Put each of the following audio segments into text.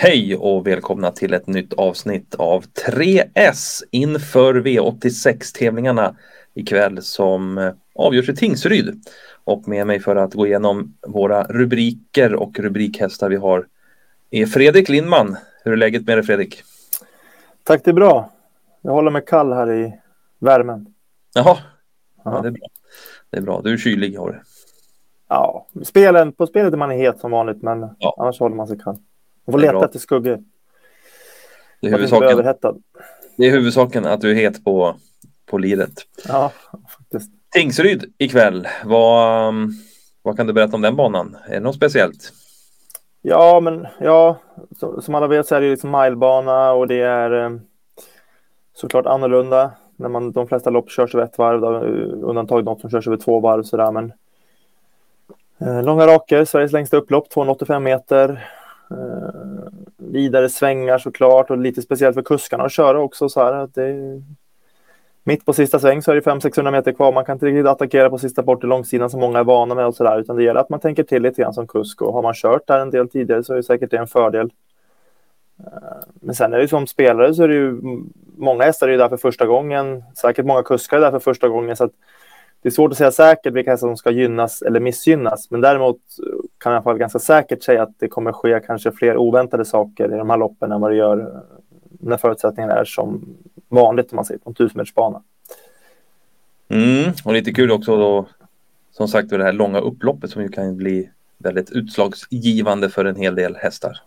Hej och välkomna till ett nytt avsnitt av 3S inför V86-tävlingarna ikväll som eh, avgörs i Tingsryd. Och med mig för att gå igenom våra rubriker och rubrikhästar vi har är Fredrik Lindman. Hur är läget med dig Fredrik? Tack, det är bra. Jag håller mig kall här i värmen. Jaha, ja, det är bra. Det är bra. Du är kylig har du. Ja, spelen, på spelet är man het som vanligt, men ja. annars håller man sig kall. Man får leta efter skuggor. Det är, huvudsaken, det är huvudsaken att du är het på, på liret. Ja, faktiskt. Tingsryd ikväll. Vad, vad kan du berätta om den banan? Är det något speciellt? Ja, men ja, som alla vet så är det liksom milebana och det är eh, såklart annorlunda när man de flesta lopp körs över ett varv, då, undantag de som körs över två varv sådär, men eh, långa raker, Sveriges längsta upplopp, 285 meter. Eh, vidare svängar såklart och lite speciellt för kuskarna att köra också så här. Att det är... Mitt på sista sväng så är det 500-600 meter kvar. Man kan inte riktigt attackera på sista bort i långsidan som många är vana med och så där, utan det gäller att man tänker till lite grann som kusk och har man kört där en del tidigare så är det säkert det en fördel. Eh, men sen är det som spelare så är det ju många hästar är där för första gången. Säkert många kuskar är där för första gången så att det är svårt att säga säkert vilka hästar som ska gynnas eller missgynnas. Men däremot kan jag i alla fall ganska säkert säga att det kommer ske kanske fler oväntade saker i de här loppen än vad det gör när förutsättningarna är som vanligt om man säger på en tusenmetersbana. Mm, och lite kul också då som sagt det här långa upploppet som ju kan bli väldigt utslagsgivande för en hel del hästar.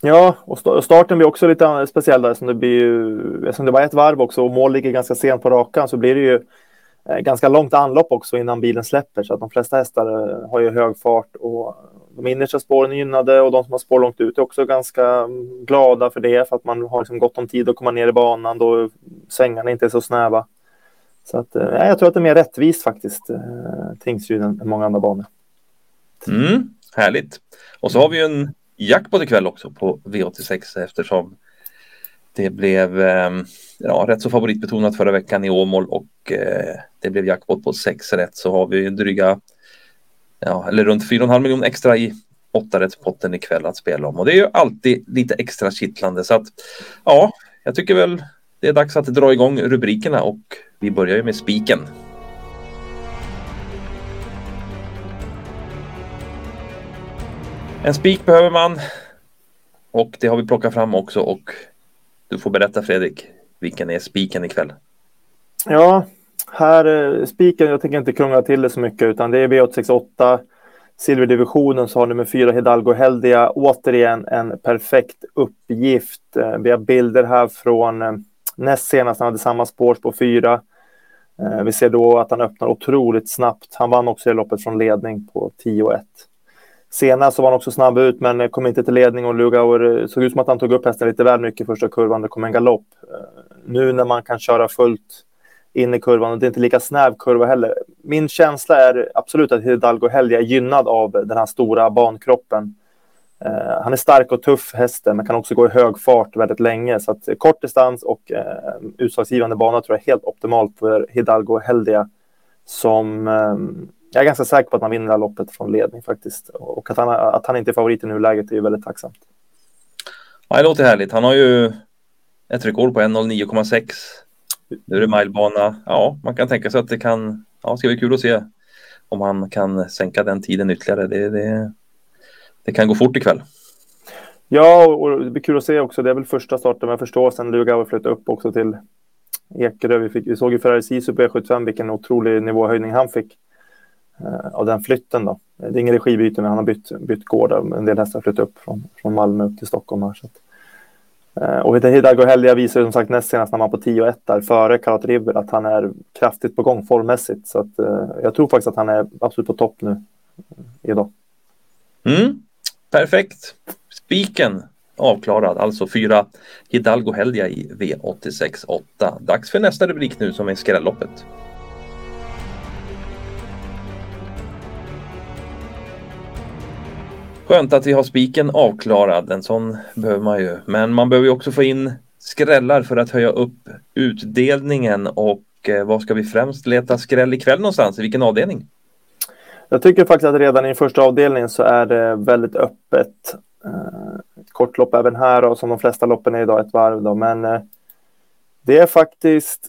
Ja, och starten blir också lite speciell där som det blir ju, eftersom det var ett varv också och mål ligger ganska sent på rakan så blir det ju Eh, ganska långt anlopp också innan bilen släpper så att de flesta hästar eh, har ju hög fart och de innersta spåren är gynnade och de som har spår långt ut är också ganska glada för det för att man har liksom gott om tid att komma ner i banan då svängarna inte är så snäva. Så att, eh, ja, jag tror att det är mer rättvist faktiskt, Tingsryd än många andra banor. Mm, härligt. Och så har vi ju en jackpot ikväll också på V86 eftersom det blev ehm, ja, rätt så favoritbetonat förra veckan i Åmål och eh, det blev jackpot på 6 rätt. Så har vi dryga, ja, eller runt 4,5 miljoner extra i åttarättspotten ikväll att spela om. Och det är ju alltid lite extra kittlande. Så att ja, jag tycker väl det är dags att dra igång rubrikerna och vi börjar ju med spiken. En spik behöver man och det har vi plockat fram också och du får berätta Fredrik, vilken är spiken ikväll? Ja, här eh, spiken, jag tänker inte krångla till det så mycket utan det är V868 silverdivisionen så har nummer fyra Hidalgo Heldia återigen en perfekt uppgift. Eh, vi har bilder här från eh, näst senast han hade samma spår på fyra. Vi ser då att han öppnar otroligt snabbt. Han vann också i loppet från ledning på 10-1. Senast så var han också snabb ut men kom inte till ledning och Lugauer eh, såg ut som att han tog upp hästen lite väl mycket första kurvan. Det kom en galopp. Eh, nu när man kan köra fullt in i kurvan och det är inte lika snäv kurva heller. Min känsla är absolut att Hidalgo Helge är gynnad av den här stora bankroppen. Eh, han är stark och tuff hästen men kan också gå i hög fart väldigt länge. Så att kort distans och utslagsgivande bana tror jag är helt optimalt för Hidalgo Heldia som ehm, jag är ganska säker på att han vinner det här loppet från ledning faktiskt. Och att han, att han inte är favorit i nuläget är ju väldigt tacksamt. Ja, det låter härligt. Han har ju ett rekord på 1.09,6. Nu är det milebana. Ja, man kan tänka sig att det kan, ja, ska bli kul att se om han kan sänka den tiden ytterligare. Det, det, det kan gå fort ikväll. Ja, och det blir kul att se också. Det är väl första starten, men jag förstår, sen Lugauer flyttade upp också till Ekerö. Vi, fick, vi såg ju Ferrari Sisu på E75, vilken otrolig nivåhöjning han fick. Eh, av den flytten. Då. Det är ingen regibyte, men han har bytt, bytt gård. En del hästar har flyttat upp från, från Malmö upp till Stockholm. Här, så att. Eh, och Hidalgo Heldia visar som sagt näst senast när man på 10 och 1 där före Karat River att han är kraftigt på gång formmässigt. Så att, eh, jag tror faktiskt att han är absolut på topp nu eh, idag. Mm, perfekt. Spiken avklarad, alltså fyra Hidalgo Heldia i V86 8. Dags för nästa rubrik nu som är skrälloppet. Skönt att vi har spiken avklarad. En sån behöver man ju. Men man behöver ju också få in skrällar för att höja upp utdelningen. Och eh, vad ska vi främst leta skräll ikväll någonstans? I vilken avdelning? Jag tycker faktiskt att redan i första avdelningen så är det väldigt öppet. Eh, ett kortlopp även här och som de flesta loppen är idag ett varv då, men eh, det är faktiskt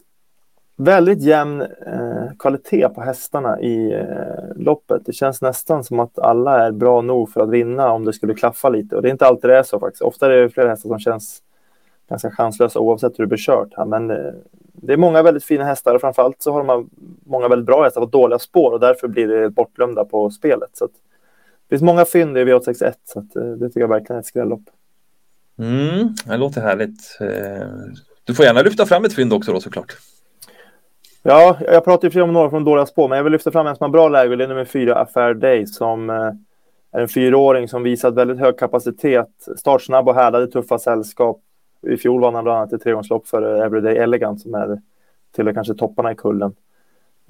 väldigt jämn eh, kvalitet på hästarna i eh, loppet. Det känns nästan som att alla är bra nog för att vinna om det skulle klaffa lite. Och det är inte alltid det är så faktiskt. Ofta är det flera hästar som känns ganska chanslösa oavsett hur det blir kört. Här. Men eh, det är många väldigt fina hästar och framförallt så har de många väldigt bra hästar på dåliga spår och därför blir det bortglömda på spelet. Så att, det finns många fynd i V861 så att, eh, det tycker jag verkligen är ett skrällopp. Mm, det låter härligt. Eh, du får gärna lyfta fram ett fynd också då såklart. Ja, jag pratar ju om några från dåliga spår, men jag vill lyfta fram en som har bra läge. Det är nummer fyra, Affair Day, som eh, är en fyraåring som visat väldigt hög kapacitet. Startsnabb och härdade tuffa sällskap. I fjol vann han bland annat ett tregångslopp för eh, Everyday Elegant som är till kanske topparna i kullen.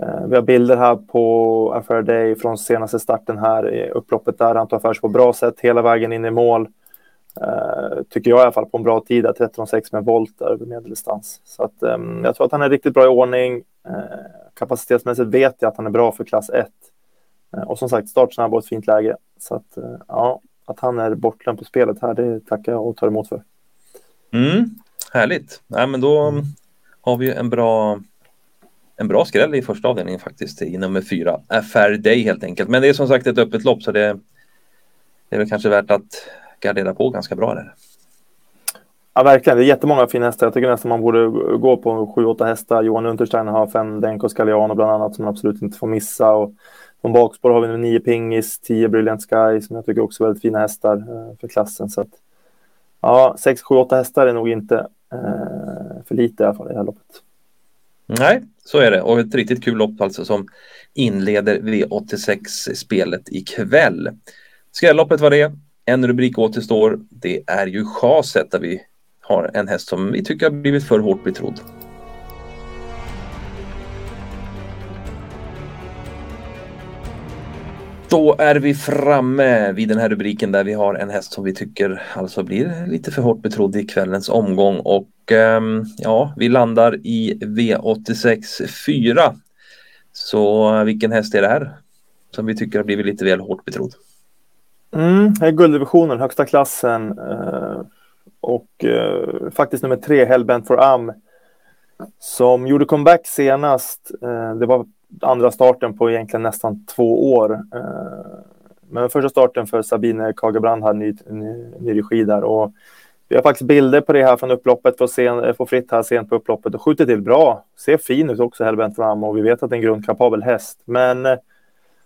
Eh, vi har bilder här på Affair Day från senaste starten här i upploppet där han tar för sig på bra sätt hela vägen in i mål. Uh, tycker jag i alla fall på en bra tid, 13,6 med volt över medeldistans. Så att, um, jag tror att han är riktigt bra i ordning. Eh, kapacitetsmässigt vet jag att han är bra för klass 1. Eh, och som sagt, startsnabb och ett fint läge. Så att, eh, ja, att han är bortglömd på spelet här, det tackar jag och tar emot för. Mm, härligt. Nej, men då har vi en bra en bra skräll i första avdelningen faktiskt i nummer fyra. Affair Day helt enkelt. Men det är som sagt ett öppet lopp så det, det är väl kanske värt att gardera på ganska bra där. Ja, verkligen. Det är jättemånga fina hästar. Jag tycker nästan man borde gå på sju, åtta hästar. Johan Unterstein har fem Denko Scaliano bland annat som man absolut inte får missa. Och från bakspår har vi nu nio Pingis, tio Brilliant Sky som jag tycker också är väldigt fina hästar eh, för klassen. Så att, ja, sex, sju, åtta hästar är nog inte eh, för lite i alla fall i det här loppet. Nej, så är det och ett riktigt kul lopp alltså som inleder V86-spelet ikväll. Skrälloppet var det. En rubrik återstår. Det är ju chaset där vi har en häst som vi tycker har blivit för hårt betrodd. Då är vi framme vid den här rubriken där vi har en häst som vi tycker alltså blir lite för hårt betrodd i kvällens omgång och ehm, ja, vi landar i V86 4. Så vilken häst är det här som vi tycker har blivit lite väl hårt betrodd? Mm, det är gulddivisionen, högsta klassen. Eh, och eh, faktiskt nummer tre, Hellbent for Am. Som gjorde comeback senast. Eh, det var andra starten på egentligen nästan två år. Eh, men första starten för Sabine Kagebrand hade ny, ny, ny regi där. Och vi har faktiskt bilder på det här från upploppet för sen, få fritt här sent på upploppet och skjuter till bra. Ser fin ut också, Hellbent for Am. Och vi vet att det är en grundkapabel häst. Men eh,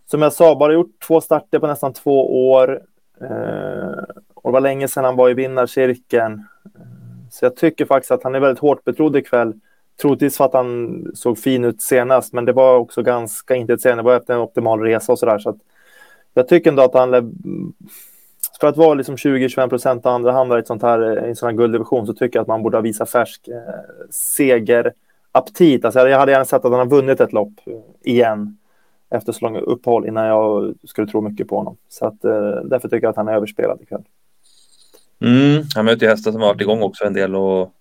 som jag sa, bara gjort två starter på nästan två år. Eh, och det var länge sedan han var i vinnarcirkeln. Så jag tycker faktiskt att han är väldigt hårt betrodd ikväll. Troligtvis för att han såg fin ut senast, men det var också ganska intetsägande. Det var efter en optimal resa och sådär. Så att jag tycker ändå att han... För att vara liksom 20-25 procent andra handlare i, ett sånt här, i en sån här gulddivision så tycker jag att man borde ha visat färsk eh, segeraptit. Alltså jag hade gärna sett att han har vunnit ett lopp eh, igen efter så långa uppehåll innan jag skulle tro mycket på honom. Så att, eh, därför tycker jag att han är överspelad ikväll. Mm, han möter ju hästar som har varit igång också en del och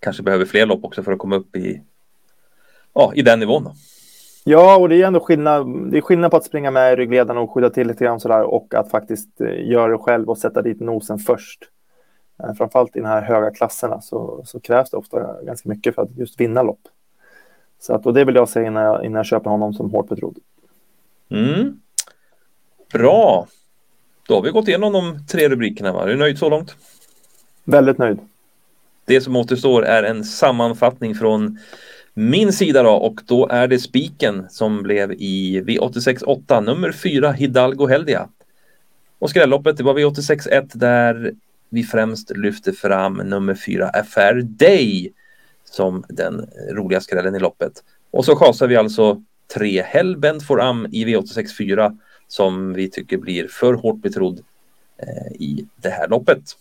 kanske behöver fler lopp också för att komma upp i, ja, i den nivån. Då. Ja, och det är ändå skillnad. Det är skillnad på att springa med i ryggledaren och skydda till lite grann sådär och att faktiskt eh, göra det själv och sätta dit nosen först. Eh, framförallt i de här höga klasserna så, så krävs det ofta ganska mycket för att just vinna lopp. Så att, och det vill jag säga innan jag, innan jag köper honom som hårt betrodd. Mm. Bra. Då har vi gått igenom de tre rubrikerna. Va? Är du nöjd så långt? Väldigt nöjd. Det som återstår är en sammanfattning från min sida då och då är det spiken som blev i V86.8 nummer 4 Hidalgo Heldia. Och skrälloppet det var V86.1 där vi främst lyfte fram nummer 4 Affair Day som den roliga skrällen i loppet. Och så chasar vi alltså tre Hellbent for Am i V864 som vi tycker blir för hårt betrodd eh, i det här loppet.